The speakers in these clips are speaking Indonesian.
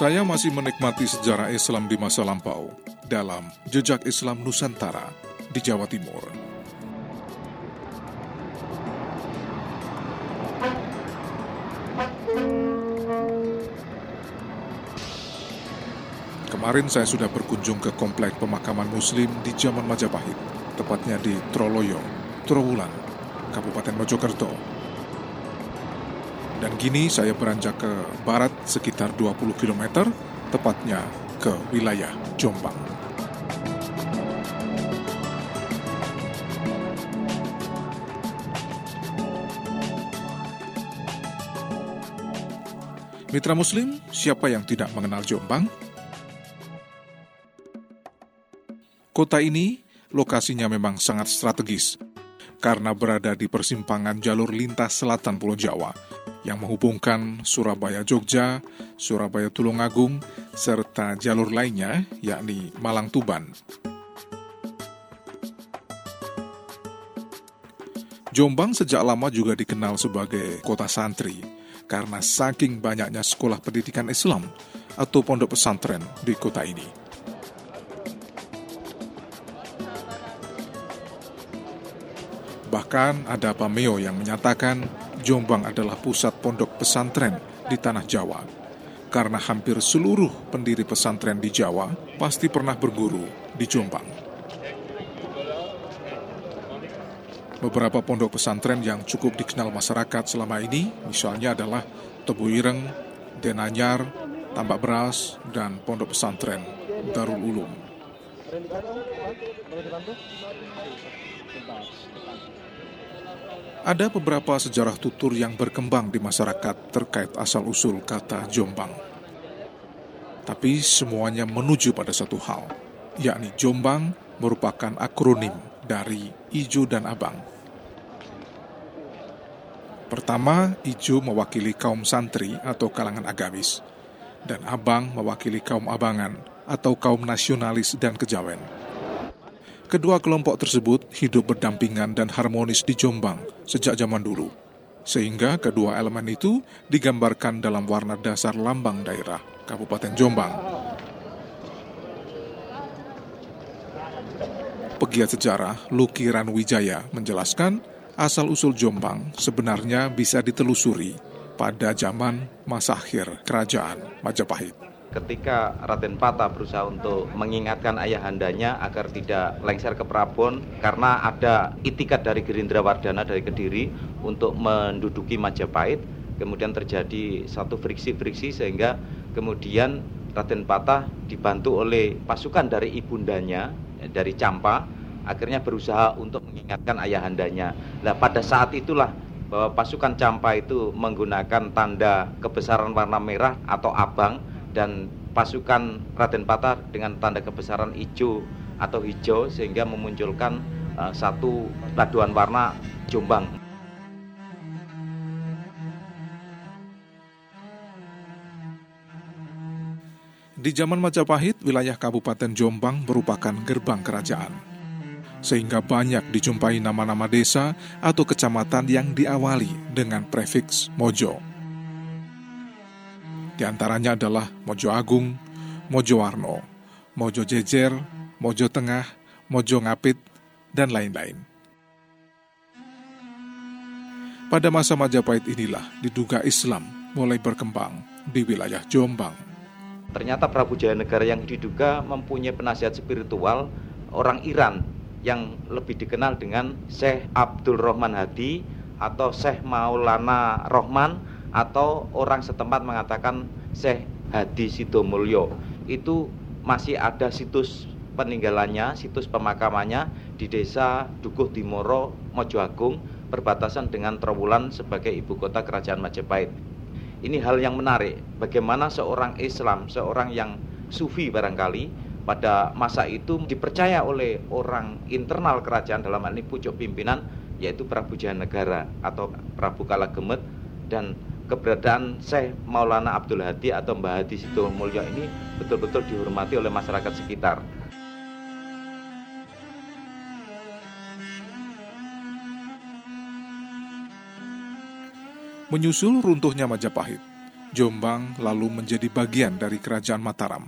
Saya masih menikmati sejarah Islam di masa lampau dalam Jejak Islam Nusantara di Jawa Timur. Kemarin saya sudah berkunjung ke komplek pemakaman muslim di zaman Majapahit, tepatnya di Troloyo, Trowulan, Kabupaten Mojokerto, dan kini saya beranjak ke barat sekitar 20 km, tepatnya ke wilayah Jombang. Mitra Muslim, siapa yang tidak mengenal Jombang? Kota ini lokasinya memang sangat strategis karena berada di persimpangan jalur lintas selatan Pulau Jawa yang menghubungkan Surabaya Jogja, Surabaya Tulungagung, serta jalur lainnya yakni Malang Tuban. Jombang sejak lama juga dikenal sebagai kota santri karena saking banyaknya sekolah pendidikan Islam atau pondok pesantren di kota ini. Bahkan ada pameo yang menyatakan Jombang adalah pusat pondok pesantren di tanah Jawa. Karena hampir seluruh pendiri pesantren di Jawa pasti pernah berguru di Jombang. Beberapa pondok pesantren yang cukup dikenal masyarakat selama ini misalnya adalah Tebu Ireng, Denanyar, Tambak Beras, dan pondok pesantren Darul Ulum. Ada beberapa sejarah tutur yang berkembang di masyarakat terkait asal-usul kata Jombang. Tapi semuanya menuju pada satu hal, yakni Jombang merupakan akronim dari Ijo dan Abang. Pertama, Ijo mewakili kaum santri atau kalangan agamis, dan Abang mewakili kaum abangan atau kaum nasionalis dan kejawen. Kedua kelompok tersebut hidup berdampingan dan harmonis di Jombang sejak zaman dulu, sehingga kedua elemen itu digambarkan dalam warna dasar lambang daerah Kabupaten Jombang. Pegiat sejarah Luki Ranwijaya menjelaskan asal-usul Jombang sebenarnya bisa ditelusuri pada zaman masa akhir kerajaan Majapahit. Ketika Raden Pata berusaha untuk mengingatkan ayahandanya agar tidak lengser ke Prabon karena ada itikat dari Gerindra Wardana dari Kediri untuk menduduki Majapahit kemudian terjadi satu friksi-friksi sehingga kemudian Raden Patah dibantu oleh pasukan dari ibundanya dari Campa akhirnya berusaha untuk mengingatkan ayahandanya. Nah pada saat itulah bahwa pasukan Campa itu menggunakan tanda kebesaran warna merah atau abang dan pasukan Raden Patah dengan tanda kebesaran hijau atau hijau sehingga memunculkan uh, satu paduan warna Jombang. Di zaman Majapahit, wilayah Kabupaten Jombang merupakan gerbang kerajaan. Sehingga banyak dijumpai nama-nama desa atau kecamatan yang diawali dengan prefiks Mojo. Di antaranya adalah Mojo Agung, Mojo Warno, Mojo Jejer, Mojo Tengah, Mojo Ngapit, dan lain-lain. Pada masa Majapahit inilah diduga Islam mulai berkembang di wilayah Jombang. Ternyata Prabu Jayanegara yang diduga mempunyai penasihat spiritual orang Iran yang lebih dikenal dengan Syekh Abdul Rahman Hadi atau Syekh Maulana Rohman atau orang setempat mengatakan Syekh Hadi Sidomulyo itu masih ada situs peninggalannya, situs pemakamannya di desa Dukuh Dimoro, Mojoagung, perbatasan dengan Trowulan sebagai ibu kota kerajaan Majapahit. Ini hal yang menarik, bagaimana seorang Islam, seorang yang sufi barangkali, pada masa itu dipercaya oleh orang internal kerajaan dalam hal ini pucuk pimpinan yaitu Prabu Jayanegara atau Prabu Kalagemet dan keberadaan Syekh Maulana Abdul Hadi atau Mbah Hadi Sido Mulyo ini betul-betul dihormati oleh masyarakat sekitar. Menyusul runtuhnya Majapahit, Jombang lalu menjadi bagian dari kerajaan Mataram.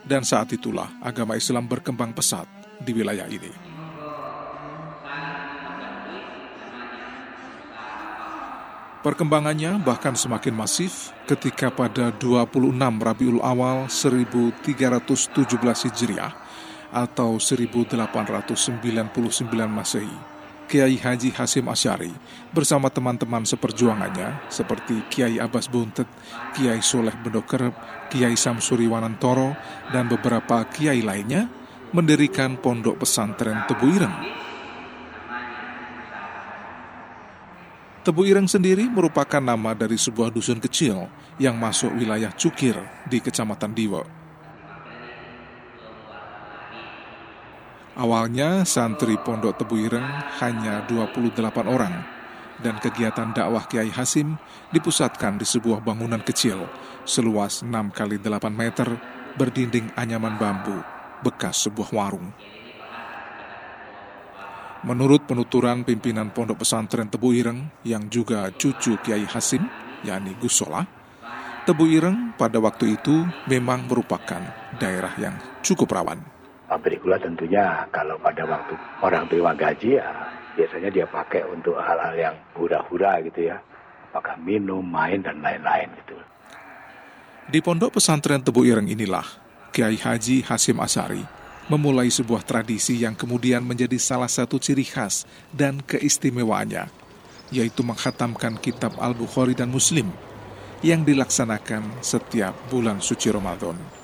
Dan saat itulah agama Islam berkembang pesat di wilayah ini. Perkembangannya bahkan semakin masif ketika pada 26 Rabiul Awal 1317 Hijriah atau 1899 Masehi Kiai Haji Hasim Asyari bersama teman-teman seperjuangannya seperti Kiai Abbas Buntet, Kiai Soleh Bendokerep, Kiai Samsuri Wanantoro, dan beberapa kiai lainnya mendirikan pondok pesantren Tebu Ireng. Tebu Ireng sendiri merupakan nama dari sebuah dusun kecil yang masuk wilayah Cukir di Kecamatan Diwo. Awalnya santri Pondok Tebu Ireng hanya 28 orang dan kegiatan dakwah Kiai Hasim dipusatkan di sebuah bangunan kecil seluas 6 kali 8 meter berdinding anyaman bambu bekas sebuah warung. Menurut penuturan pimpinan Pondok Pesantren Tebu Ireng yang juga cucu Kiai Hasim, yakni Gus Solah, Tebu Ireng pada waktu itu memang merupakan daerah yang cukup rawan pabrik gula tentunya kalau pada waktu orang terima gaji ya biasanya dia pakai untuk hal-hal yang hura-hura gitu ya. Apakah minum, main, dan lain-lain gitu. Di pondok pesantren Tebu Ireng inilah Kiai Haji Hasim Asari memulai sebuah tradisi yang kemudian menjadi salah satu ciri khas dan keistimewaannya, yaitu menghatamkan kitab Al-Bukhari dan Muslim yang dilaksanakan setiap bulan suci Ramadan.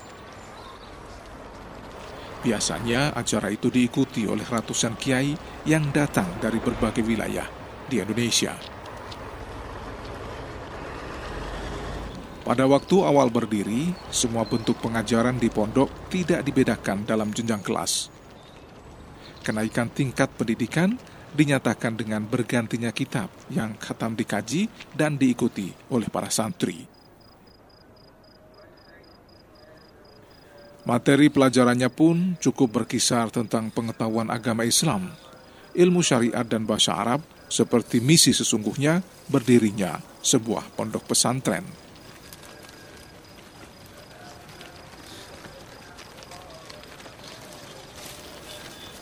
Biasanya acara itu diikuti oleh ratusan kiai yang datang dari berbagai wilayah di Indonesia. Pada waktu awal berdiri, semua bentuk pengajaran di pondok tidak dibedakan dalam jenjang kelas. Kenaikan tingkat pendidikan dinyatakan dengan bergantinya kitab yang khatam dikaji dan diikuti oleh para santri. Materi pelajarannya pun cukup berkisar tentang pengetahuan agama Islam, ilmu syariat dan bahasa Arab, seperti misi sesungguhnya berdirinya sebuah pondok pesantren.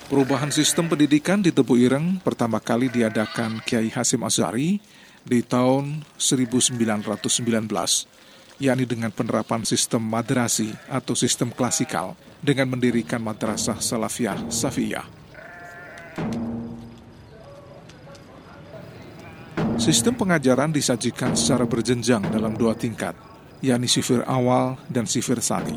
Perubahan sistem pendidikan di Tebu Ireng pertama kali diadakan Kiai Hasim Azari di tahun 1919 yakni dengan penerapan sistem madrasi atau sistem klasikal dengan mendirikan madrasah salafiyah safiyah. Sistem pengajaran disajikan secara berjenjang dalam dua tingkat, yakni sifir awal dan sifir sani.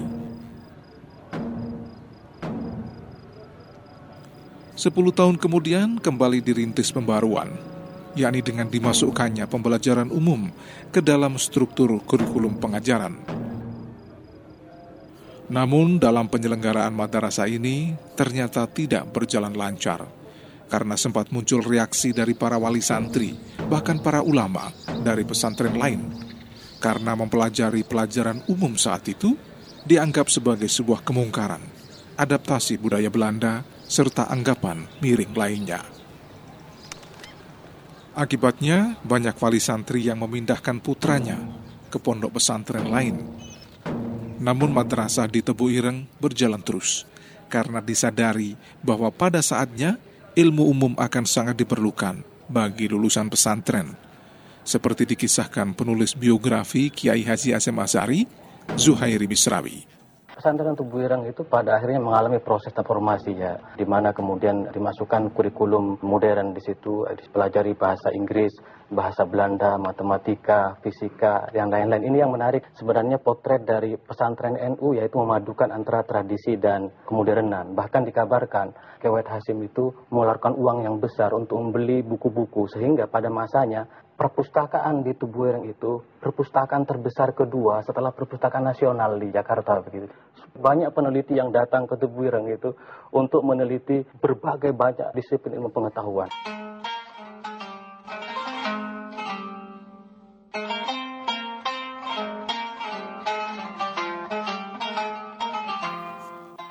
Sepuluh tahun kemudian kembali dirintis pembaruan yakni dengan dimasukkannya pembelajaran umum ke dalam struktur kurikulum pengajaran. Namun dalam penyelenggaraan madrasah ini ternyata tidak berjalan lancar karena sempat muncul reaksi dari para wali santri, bahkan para ulama dari pesantren lain. Karena mempelajari pelajaran umum saat itu dianggap sebagai sebuah kemungkaran, adaptasi budaya Belanda, serta anggapan miring lainnya. Akibatnya, banyak wali santri yang memindahkan putranya ke pondok pesantren lain. Namun madrasah di Tebu Ireng berjalan terus karena disadari bahwa pada saatnya ilmu umum akan sangat diperlukan bagi lulusan pesantren. Seperti dikisahkan penulis biografi Kiai Haji Asem Azari, Zuhairi Bisrawi pesantren Tubuh Ireng itu pada akhirnya mengalami proses transformasi ya, di mana kemudian dimasukkan kurikulum modern di situ, dipelajari bahasa Inggris, bahasa Belanda, matematika, fisika, yang lain-lain. Ini yang menarik sebenarnya potret dari pesantren NU yaitu memadukan antara tradisi dan kemodernan. Bahkan dikabarkan Kewet Hasim itu mengeluarkan uang yang besar untuk membeli buku-buku sehingga pada masanya perpustakaan di Tubuireng itu perpustakaan terbesar kedua setelah perpustakaan nasional di Jakarta begitu. Banyak peneliti yang datang ke Tubuireng itu untuk meneliti berbagai banyak disiplin ilmu pengetahuan.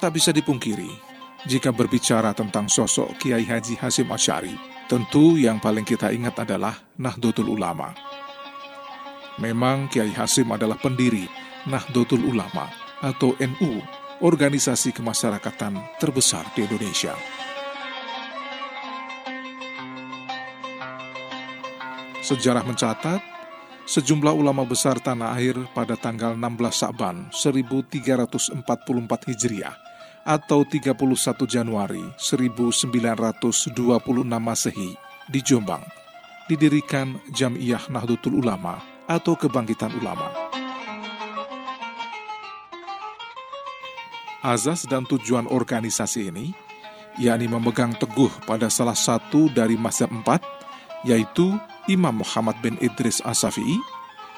Tak bisa dipungkiri, jika berbicara tentang sosok Kiai Haji Hasim Asyari, Tentu yang paling kita ingat adalah Nahdlatul Ulama. Memang Kiai Hasim adalah pendiri Nahdlatul Ulama atau NU, organisasi kemasyarakatan terbesar di Indonesia. Sejarah mencatat, sejumlah ulama besar tanah air pada tanggal 16 Sa'ban 1344 Hijriah atau 31 Januari 1926 Masehi di Jombang didirikan Jamiyah Nahdlatul Ulama atau Kebangkitan Ulama. Azas dan tujuan organisasi ini yakni memegang teguh pada salah satu dari mazhab empat, yaitu Imam Muhammad bin Idris Asafi'i,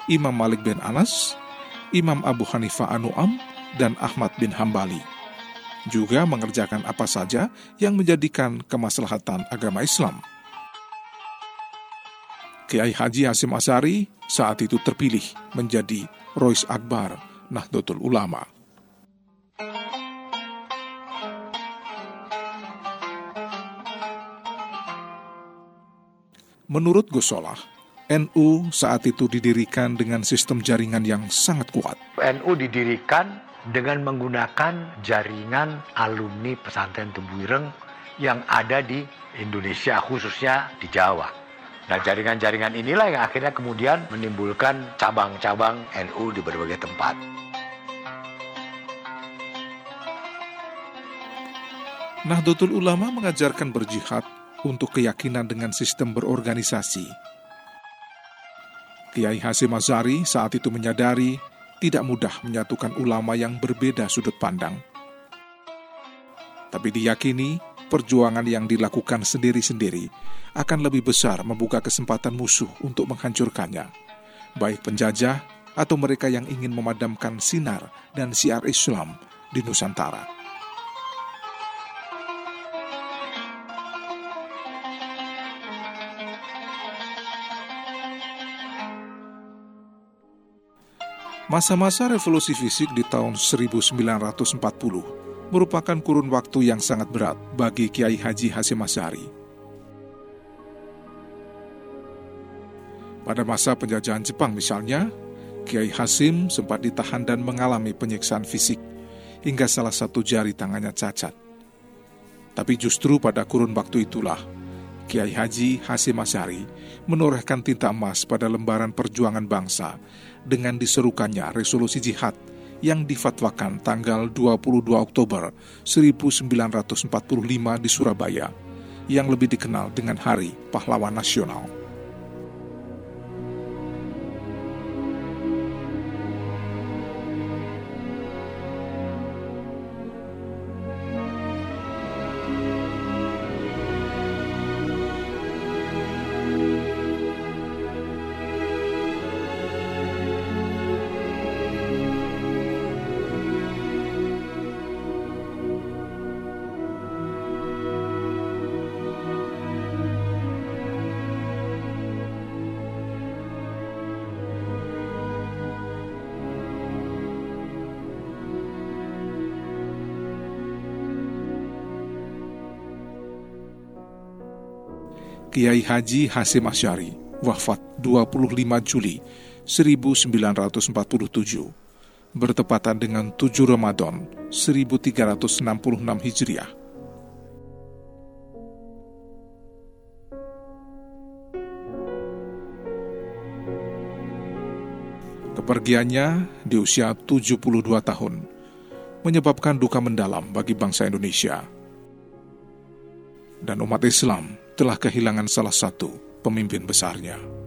Imam Malik bin Anas, Imam Abu Hanifah Anu'am, dan Ahmad bin Hambali juga mengerjakan apa saja yang menjadikan kemaslahatan agama Islam. Kiai Haji Hasim Asari saat itu terpilih menjadi Rois Akbar Nahdlatul Ulama. Menurut Gusolah, NU saat itu didirikan dengan sistem jaringan yang sangat kuat. NU didirikan dengan menggunakan jaringan alumni pesantren Tebuireng yang ada di Indonesia khususnya di Jawa. Nah jaringan-jaringan inilah yang akhirnya kemudian menimbulkan cabang-cabang NU di berbagai tempat. Nahdlatul Ulama mengajarkan berjihad untuk keyakinan dengan sistem berorganisasi. Kiai Hasim Azari saat itu menyadari tidak mudah menyatukan ulama yang berbeda sudut pandang. Tapi diyakini perjuangan yang dilakukan sendiri-sendiri akan lebih besar membuka kesempatan musuh untuk menghancurkannya, baik penjajah atau mereka yang ingin memadamkan sinar dan siar Islam di Nusantara. Masa-masa revolusi fisik di tahun 1940 merupakan kurun waktu yang sangat berat bagi Kiai Haji Hasim Asyari. Pada masa penjajahan Jepang misalnya, Kiai Hasim sempat ditahan dan mengalami penyiksaan fisik hingga salah satu jari tangannya cacat. Tapi justru pada kurun waktu itulah Kiai Haji Hasim Asyari menorehkan tinta emas pada lembaran perjuangan bangsa dengan diserukannya resolusi jihad yang difatwakan tanggal 22 Oktober 1945 di Surabaya yang lebih dikenal dengan Hari Pahlawan Nasional. Kiai Haji Hasim Asyari, wafat 25 Juli 1947, bertepatan dengan 7 Ramadan 1366 Hijriah. Kepergiannya di usia 72 tahun menyebabkan duka mendalam bagi bangsa Indonesia dan umat Islam telah kehilangan salah satu pemimpin besarnya.